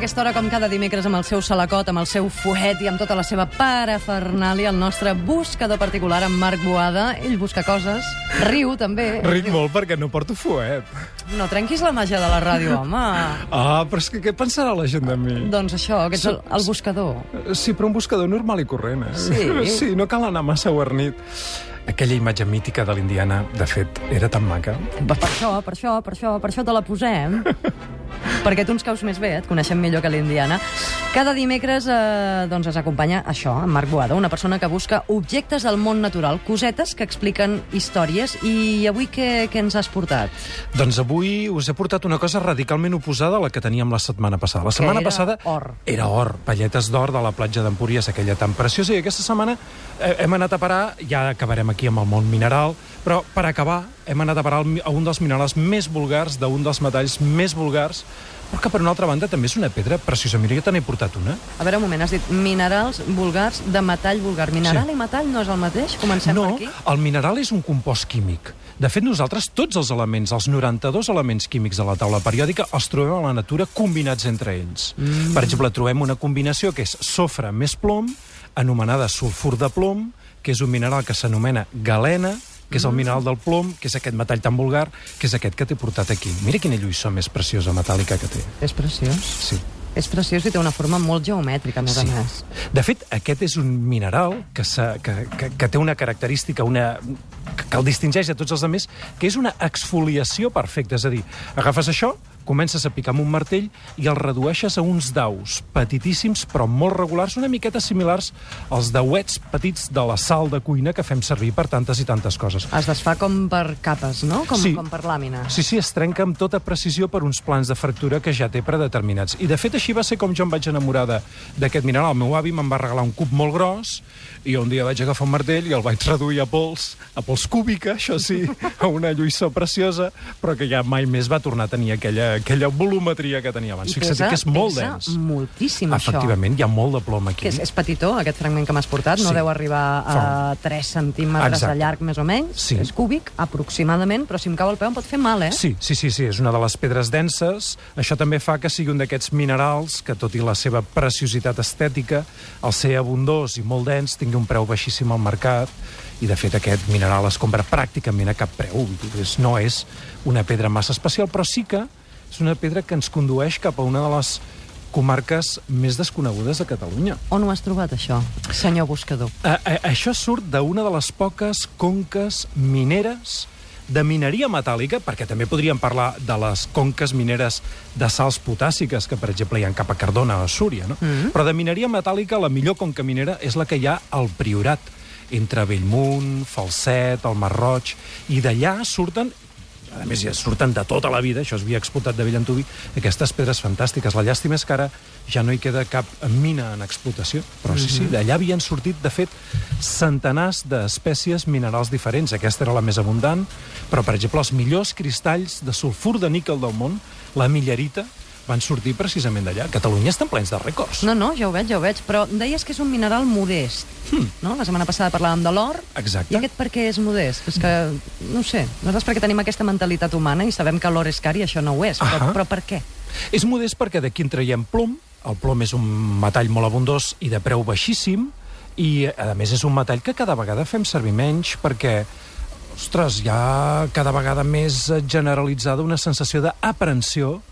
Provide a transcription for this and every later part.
aquesta hora, com cada dimecres, amb el seu salacot, amb el seu fuet i amb tota la seva parafernàlia, el nostre buscador particular, en Marc Boada. Ell busca coses, riu també. Ric molt perquè no porto fuet. No trenquis la màgia de la ràdio, home. Ah, però és que què pensarà la gent de mi? Doncs això, que ets el, el buscador. Sí, però un buscador normal i corrent, eh? Sí? Sí, no cal anar massa guarnit. Aquella imatge mítica de l'Indiana, de fet, era tan maca. Per això, per això, per això, per això te la posem. perquè tu ens caus més bé, et coneixem millor que l'Indiana. Cada dimecres eh, doncs ens acompanya això, en Marc Boada, una persona que busca objectes del món natural, cosetes que expliquen històries. I avui què, què ens has portat? Doncs avui us he portat una cosa radicalment oposada a la que teníem la setmana passada. La setmana era passada or. era or, palletes d'or de la platja d'Empúries, aquella tan preciosa, i aquesta setmana eh, hem anat a parar, ja acabarem aquí amb el món mineral, però per acabar hem anat a parar a un dels minerals més vulgars, d'un dels metalls més vulgars, però que per una altra banda també és una pedra preciosa. Mira, jo te n'he portat una. A veure, un moment, has dit minerals vulgars de metall vulgar. Mineral Sí. i metall no és el mateix? Comencem no, per aquí? el mineral és un compost químic. De fet, nosaltres tots els elements, els 92 elements químics de la taula periòdica, els trobem a la natura combinats entre ells. Mm. Per exemple, trobem una combinació que és sofre més plom, anomenada sulfur de plom, que és un mineral que s'anomena galena, que és el mineral del plom, que és aquest metall tan vulgar, que és aquest que t'he portat aquí. Mira quina lluïssor més preciosa metàl·lica que té. És preciós. Sí. És preciós i té una forma molt geomètrica, a més Sí. a més. De fet, aquest és un mineral que, que, que, que té una característica, una, que el distingeix de tots els altres, que és una exfoliació perfecta. És a dir, agafes això, comences a picar amb un martell i el redueixes a uns daus petitíssims però molt regulars, una miqueta similars als dauets petits de la sal de cuina que fem servir per tantes i tantes coses. Es desfà com per capes, no? Com, Sí. com per làmines. Sí, sí, es trenca amb tota precisió per uns plans de fractura que ja té predeterminats. I, de fet, així va ser com jo em vaig enamorar d'aquest mineral. El meu avi me'n va regalar un cub molt gros i un dia vaig agafar un martell i el vaig reduir a pols, a pols cúbica, això sí, a una lluïssor preciosa, però que ja mai més va tornar a tenir aquella, aquella volumetria que tenia abans. Fixa't que és molt pesa dens. moltíssim, això. Efectivament, hi ha molt de plom aquí. Que és, és petitó, aquest fragment que m'has portat, no Sí. deu arribar a Fa 3 centímetres Exacte. de llarg, més o menys. Sí. És cúbic, aproximadament, però si em cau el peu em pot fer mal, eh? Sí, sí, sí, sí, és una de les pedres denses. Això també fa que sigui un d'aquests minerals que, tot i la seva preciositat estètica, al ser abundós i molt dens, tingui un preu baixíssim al mercat i, de fet, aquest mineral es compra pràcticament a cap preu. No és una pedra massa especial, però sí que és una pedra que ens condueix cap a una de les comarques més desconegudes de Catalunya. On ho has trobat, això, senyor buscador? A, a, això surt d'una de les poques conques mineres de mineria metàl·lica, perquè també podríem parlar de les conques mineres de sals potàssiques, que, per exemple, hi ha cap a Cardona o a Súria, no? Mm -hmm. Però de mineria metàl·lica, la millor conca minera és la que hi ha al Priorat, entre Bellmunt, Falset, el Marroig, i d'allà surten a més, ja surten de tota la vida, això es havia explotat de vell antuvi, aquestes pedres fantàstiques. La llàstima és que ara ja no hi queda cap mina en explotació, però sí, sí, d'allà havien sortit, de fet, centenars d'espècies minerals diferents. Aquesta era la més abundant, però, per exemple, els millors cristalls de sulfur de níquel del món, la millerita, van sortir precisament d'allà. Catalunya estan plens de rècords. No, no, ja ho veig, ja ho veig, però deies que és un mineral modest, Hmm. no? La setmana passada parlàvem de l'or, Exacte. i aquest per què és modest? És que, no ho sé, nosaltres perquè tenim aquesta mentalitat humana i sabem que l'or és car i això no ho és, però, però per què? És modest perquè d'aquí en traiem plom. El plom és un metall molt abundós i de preu baixíssim i, a més, és un metall que cada vegada fem servir menys perquè ostres, hi ha cada vegada més generalitzada una sensació d'aprensió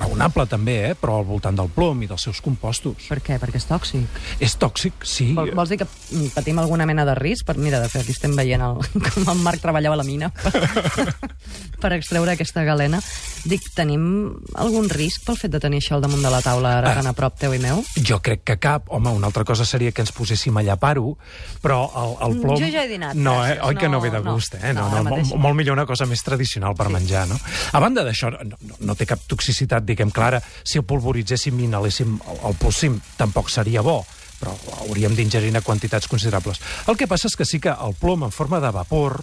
raonable també, eh? però al voltant del plom i dels seus compostos. Per què? Perquè és tòxic. És tòxic, sí. Vol, vols dir que mm, patim alguna mena de risc? Per, mira, de fet, aquí estem veient el, com el Marc treballava a la mina per, per extreure aquesta galena. Dic, tenim algun risc pel fet de tenir això al damunt de la taula ara Ah. tan a prop teu i meu? Jo crec que cap. Home, una altra cosa seria que ens poséssim a llapar-ho, però el, el plom... Jo ja he dinat, No, eh? Oi que no No, ve de no. gust, eh? No, No, no, molt, no. molt millor una cosa més tradicional per Sí. menjar, no? A banda d'això, no, no, no té cap toxicitat, diguem, clara. Si el polvoritzéssim i inhaléssim el, el polsim, tampoc seria bo però hauríem d'ingerir a quantitats considerables. El que passa és que sí que el plom en forma de vapor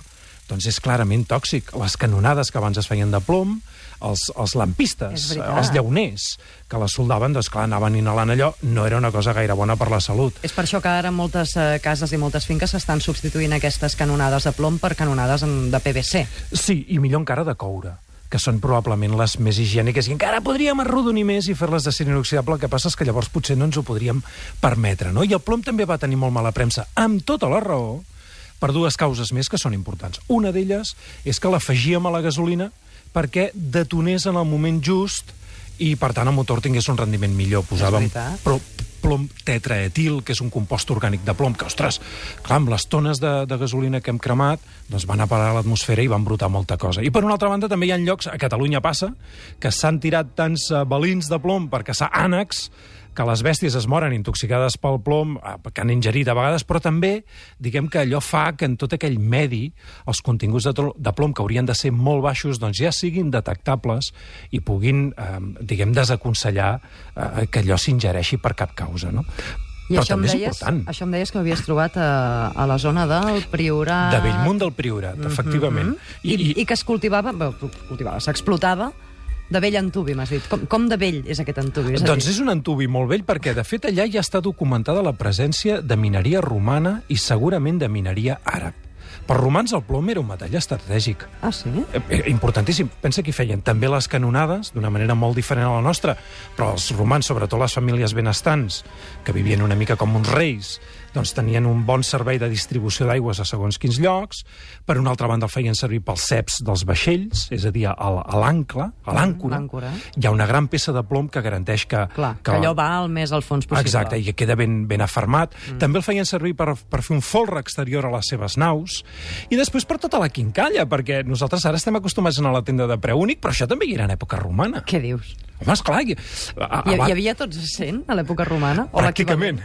doncs és clarament tòxic. Les canonades que abans es feien de plom, els, els lampistes, veritat. els llauners, que la soldaven, doncs clar, anaven inhalant allò, no era una cosa gaire bona per la salut. És per això que ara moltes eh, cases i moltes finques estan substituint aquestes canonades de plom per canonades en, de PVC. Sí, i millor encara de coure que són probablement les més higièniques, i encara podríem arrodonir més i fer-les d'acer inoxidable, el que passa és que llavors potser no ens ho podríem permetre, no? I el plom també va tenir molt mala premsa, amb tota la raó, per dues causes més que són importants. Una d'elles és que l'afegíem a la gasolina perquè detonés en el moment just i, per tant, el motor tingués un rendiment millor. Posàvem però plom tetraetil, que és un compost orgànic de plom, que, ostres, clar, amb les tones de, de gasolina que hem cremat, doncs van a parar a l'atmosfera i van brotar molta cosa. I per una altra banda també hi ha llocs, a Catalunya passa, que s'han tirat tants eh, balins de plom per caçar ànecs, que les bèsties es moren intoxicades pel plom, eh, que han ingerit a vegades, però també, diguem que allò fa que en tot aquell medi els continguts de, de plom que haurien de ser molt baixos doncs ja siguin detectables i puguin, eh, diguem, desaconsellar eh, que allò s'ingereixi per cap causa, no? I però això em, també és deies, important. això em deies que ho havies trobat a, a la zona del Priorat... De Bellmunt del Priorat, efectivament. I, I, I que es cultivava, cultivava, s'explotava de vell antubi, m'has dit. Com, com de vell és aquest antubi? És Doncs és un antubi molt vell perquè, de fet, allà ja està documentada la presència de mineria romana i segurament de mineria àrab. Per romans el plom era un metall estratègic. Ah, sí? Eh, eh, importantíssim. Pensa que hi feien també les canonades, d'una manera molt diferent a la nostra, però els romans, sobretot les famílies benestants, que vivien una mica com uns reis, doncs tenien un bon servei de distribució d'aigües a segons quins llocs. Per una altra banda, el feien servir pels ceps dels vaixells, és a dir, a, a l'ancle, a l'àncora. Hi ha una gran peça de plom que garanteix que... Clar, que, allò va al més al fons possible. Exacte, i queda ben, ben afermat. Mm. També el feien servir per, per fer un folre exterior a les seves naus. I després per tota la quincalla, perquè nosaltres ara estem acostumats a anar a la tenda de preu únic, però això també hi era en època romana. Què dius? Home, esclar... Hi, a, Hi, hi havia tots 100 a l'època romana? Pràcticament.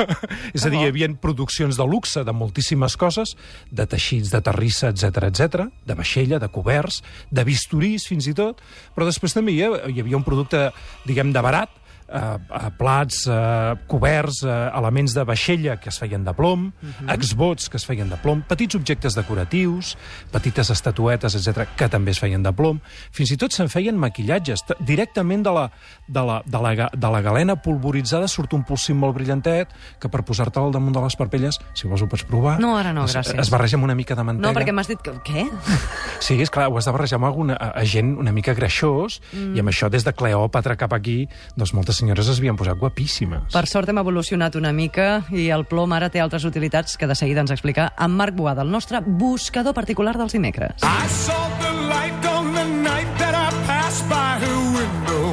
és a dir, havia produccions de luxe de moltíssimes coses, de teixits, de terrissa, etc etc, de vaixella, de coberts, de bisturís, fins i tot, però després també hi havia, hi havia un producte, diguem, de barat, eh, eh, plats, eh, coberts, eh, elements de vaixella que es feien de plom, uh -huh. exvots que es feien de plom, petits objectes decoratius, petites estatuetes, etc que també es feien de plom. Fins i tot se'n feien maquillatges. Directament de la, de, la, de, la, de la galena polvoritzada surt un polsim molt brillantet que per posar-te'l al damunt de les parpelles, si vols ho pots provar... No, ara no, es, gràcies. Es barreja amb una mica de mantega. No, perquè m'has dit que... Què? Sí, és clar, ho has de barrejar amb alguna, a, gent una mica greixós, mm. i amb això des de Cleòpatra cap aquí, doncs moltes senyores es havien posat guapíssimes. Per sort hem evolucionat una mica i el plom ara té altres utilitats que de seguida ens explica en Marc Boada, el nostre buscador particular dels dimecres. I saw the light on the night that I passed by her window.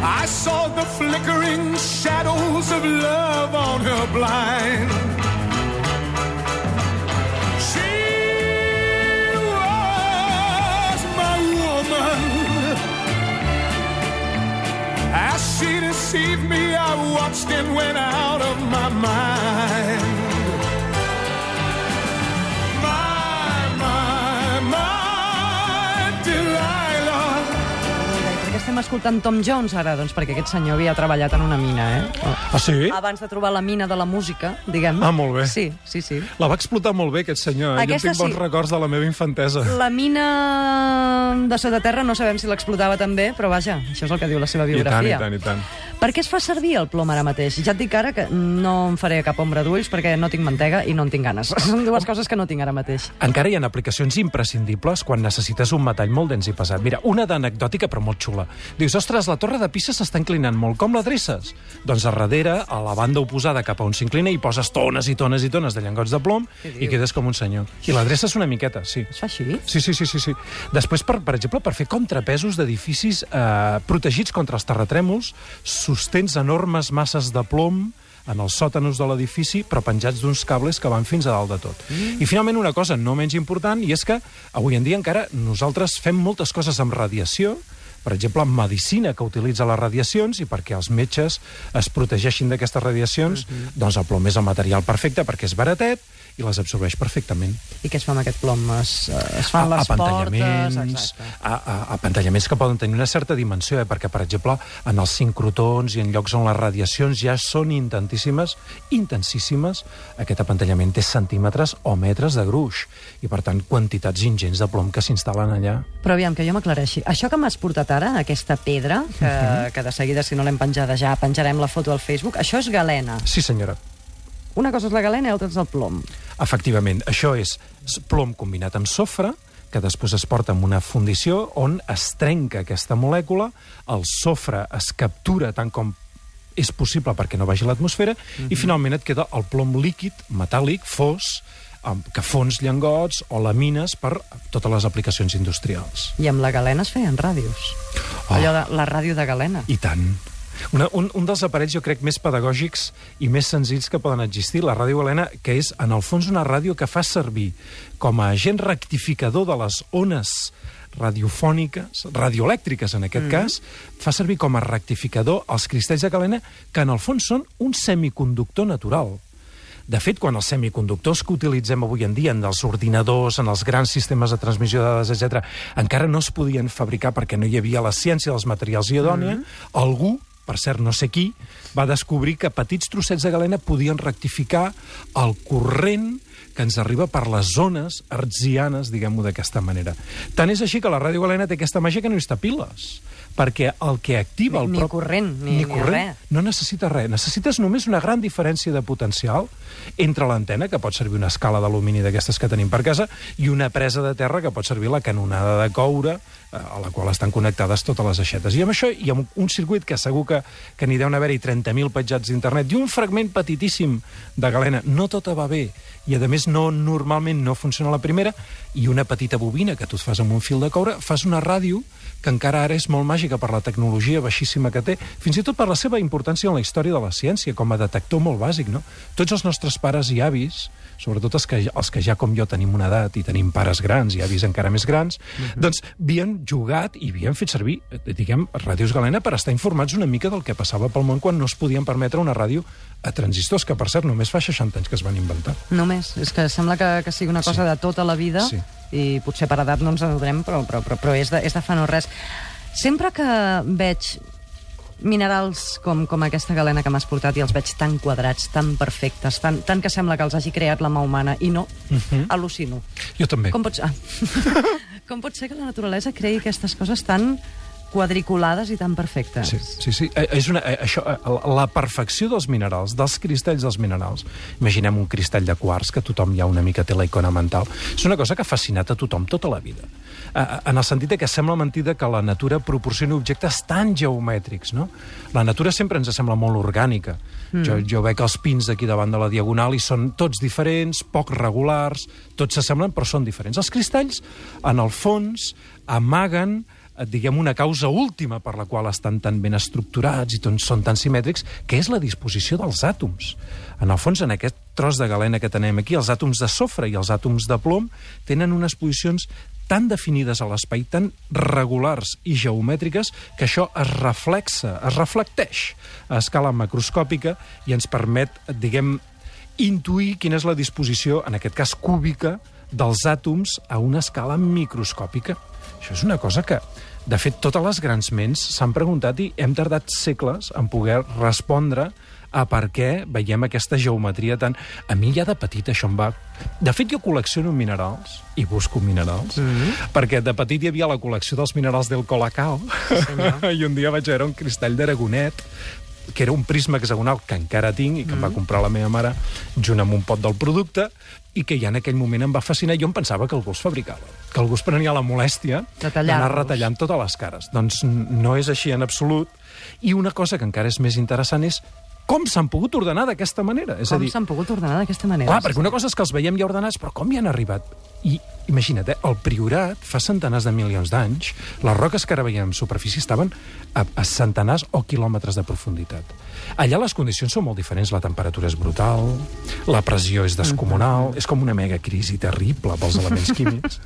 I saw the flickering shadows of love on her blind. Deceived me, I watched and went out of my mind. My, my, my Delilah. Per què estem escoltant Tom Jones ara? Doncs perquè aquest senyor havia treballat en una mina, eh? Ah, sí? Abans de trobar la mina de la música, diguem. Ah, molt bé. Sí, sí, sí. La va explotar molt bé, aquest senyor. eh? Aquesta jo tinc bons sí. records de la meva infantesa. La mina de sota terra no sabem si l'explotava també, però vaja, això és el que diu la seva I tant, i biografia. tant, i tant. Per què es fa servir el plom ara mateix? Ja et dic ara que no em faré cap ombra d'ulls perquè no tinc mantega i no en tinc ganes. Són dues coses que no tinc ara mateix. Encara hi ha aplicacions imprescindibles quan necessites un metall molt dens i pesat. Mira, una d'anecdòtica però molt xula. Dius, ostres, la torre de Pisa s'està inclinant molt. Com l'adreces? Doncs a darrere, a la banda oposada cap a on s'inclina, hi poses tones i tones i tones de llengots de plom i quedes com un senyor. I l'adreces una miqueta, sí. Es fa així? Sí, sí, sí, sí, sí. Després, per, per exemple, per fer contrapesos d'edificis eh, protegits contra els terratrèmols, sostens enormes masses de plom en els sòtanos de l'edifici, però penjats d'uns cables que van fins a dalt de tot. Mm. I finalment una cosa no menys important, i és que avui en dia encara nosaltres fem moltes coses amb radiació, per exemple, en medicina que utilitza les radiacions i perquè els metges es protegeixin d'aquestes radiacions, mm -hmm. doncs el plom és el material perfecte perquè és baratet i les absorbeix perfectament. I què es fa amb aquest plom? Es, es fan a, les portes... apantallaments, Exacte. a, a, apantallaments que poden tenir una certa dimensió, eh? perquè, per exemple, en els sincrotons i en llocs on les radiacions ja són intentíssimes, intensíssimes, aquest apantallament té centímetres o metres de gruix, i, per tant, quantitats ingents de plom que s'instal·len allà. Però aviam, que jo m'aclareixi. Això que m'has portat ara, aquesta pedra, que, Mhm. que de seguida, si no l'hem penjada ja, penjarem la foto al Facebook, això és galena. Sí, senyora. Una cosa és la galena i l'altra és el plom. Efectivament, això és plom combinat amb sofre, que després es porta amb una fundició on es trenca aquesta molècula, el sofre es captura tant com és possible perquè no vagi a l'atmosfera, i finalment et queda el plom líquid, metàl·lic, fos, amb- que fons llengots o lamines per totes les aplicacions industrials. I amb la galena es feien ràdios. Oh. Allò de la ràdio de galena. I tant. Una, un, un dels aparells, jo crec, més pedagògics i més senzills que poden existir, la ràdio galena, que és, en el fons, una ràdio que fa servir com a agent rectificador de les ones radiofòniques, radioelèctriques en aquest mm. cas, fa servir com a rectificador els cristalls de galena, que en el fons són un semiconductor natural. De fet, quan els semiconductors que utilitzem avui en dia en els ordinadors, en els grans sistemes de transmissió de dades, etc, encara no es podien fabricar perquè no hi havia la ciència dels materials idònia, mm. algú, per cert, no sé qui, va descobrir que petits trossets de galena podien rectificar el corrent que ens arriba per les zones artzianes, diguem-ho d'aquesta manera. Tant és així que la ràdio galena té aquesta màgia que no necessita piles, perquè el que activa Ni- el ni prop- corrent, ni- ni res. no necessita res. Necessites només una gran diferència de potencial entre l'antena, que pot servir una escala d'alumini d'aquestes que tenim per casa, i una presa de terra que pot servir la canonada de coure, eh, a la qual estan connectades totes les aixetes. I amb això, i amb un circuit que segur que, que n'hi deuen haver-hi 30.000 petjats d'internet, i un fragment petitíssim de galena, no tota va bé, i a més no, normalment no funciona la primera, i una petita bobina que tu et fas amb un fil de coure, fas una ràdio que encara ara és molt màgica per la tecnologia baixíssima que té, fins i tot per la seva importància en la història de la ciència, com a detector molt bàsic, no? Tots els nostres pares i avis, sobretot els que, els que ja com jo tenim una edat i tenim pares grans i avis encara més grans, doncs havien jugat i havien fet servir, eh, diguem, ràdios galena per estar informats una mica del que passava pel món quan no es podien permetre una ràdio a transistors, que per cert només fa 60 anys que es van inventar. Només. És que sembla que, que sigui una cosa Sí. de tota la vida Sí. i potser per edat no ens adonem, però, però, però, però és, de, és de fa no res. Sempre que veig minerals com, com aquesta galena que m'has portat i els veig tan quadrats, tan perfectes, tan, tant que sembla que els hagi creat la mà humana i no, Mhm. al·lucino. Jo també. Com pot, ser... ah. com pot ser que la naturalesa creï aquestes coses tan quadriculades i tan perfectes? Sí, sí, sí. Eh, És una, eh, això, eh, la perfecció dels minerals, dels cristalls dels minerals. Imaginem un cristall de quars, que tothom ja una mica té la icona mental. És una cosa que ha fascinat a tothom tota la vida. En el sentit que sembla mentida que la natura proporcioni objectes tan geomètrics, no? La natura sempre ens sembla molt orgànica. Mm. Jo, jo veig els pins d'aquí davant de la Diagonal i són tots diferents, poc regulars, tots s'assemblen però són diferents. Els cristalls, en el fons, amaguen diguem, una causa última per la qual estan tan ben estructurats i són tan simètrics, que és la disposició dels àtoms. En el fons, en aquest tros de galena que tenem aquí, els àtoms de sofre i els àtoms de plom tenen unes posicions tan definides a l'espai, tan regulars i geomètriques, que això es reflexa, es reflecteix a escala macroscòpica i ens permet, diguem, intuir quina és la disposició, en aquest cas cúbica, dels àtoms a una escala microscòpica. Això és una cosa que, de fet, totes les grans ments s'han preguntat i hem tardat segles en poder respondre a per què veiem aquesta geometria tan... A mi ja de petit això em va... De fet, jo col·lecciono minerals i busco minerals, mm -hmm. perquè de petit hi havia la col·lecció dels minerals del Colacao, senyor. i un dia vaig veure un cristall d'Aragonet, que era un prisma hexagonal que encara tinc i que mm. em va comprar la meva mare junt amb un pot del producte i que ja en aquell moment em va fascinar. Jo em pensava que algú els fabricava, que algú es prenia la molèstia d'anar retallant totes les cares. Doncs no és així en absolut. I una cosa que encara és més interessant és com s'han pogut ordenar d'aquesta manera. És Com dir, s'han pogut ordenar d'aquesta manera? Clar, perquè una cosa és que els veiem ja ordenats, però com hi han arribat? I imagina't, eh, el Priorat, fa centenars de milions d'anys, les roques que ara veiem en superfície estaven a, a centenars o quilòmetres de profunditat. Allà les condicions són molt diferents, la temperatura és brutal, la pressió és descomunal, és com una mega crisi terrible pels elements químics.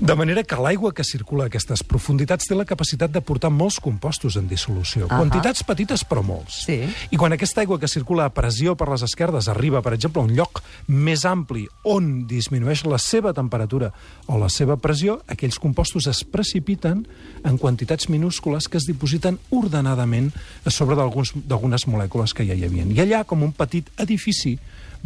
De manera que l'aigua que circula a aquestes profunditats té la capacitat de portar molts compostos en dissolució. Quantitats petites, però molts. Sí. I quan aquesta aigua que circula a pressió per les esquerdes arriba, per exemple, a un lloc més ampli on disminueix la seva temperatura o la seva pressió, aquells compostos es precipiten en quantitats minúscules que es dipositen ordenadament a sobre d'algunes molècules que ja hi havia. I allà, com un petit edifici,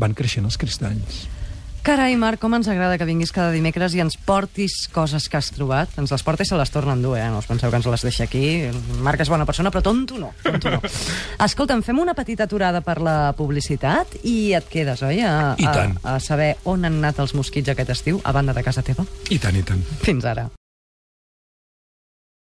van creixent els cristalls. Carai, Marc, com ens agrada que vinguis cada dimecres i ens portis coses que has trobat. Ens les porta i se les torna a endur, eh? No us penseu que ens les deixa aquí. Marc és bona persona, però tonto no. Tonto no. Escolta'm, fem una petita aturada per la publicitat i et quedes, oi? A, I tant. A, a saber on han anat els mosquits aquest estiu, a banda de casa teva. I tant, i tant. Fins ara.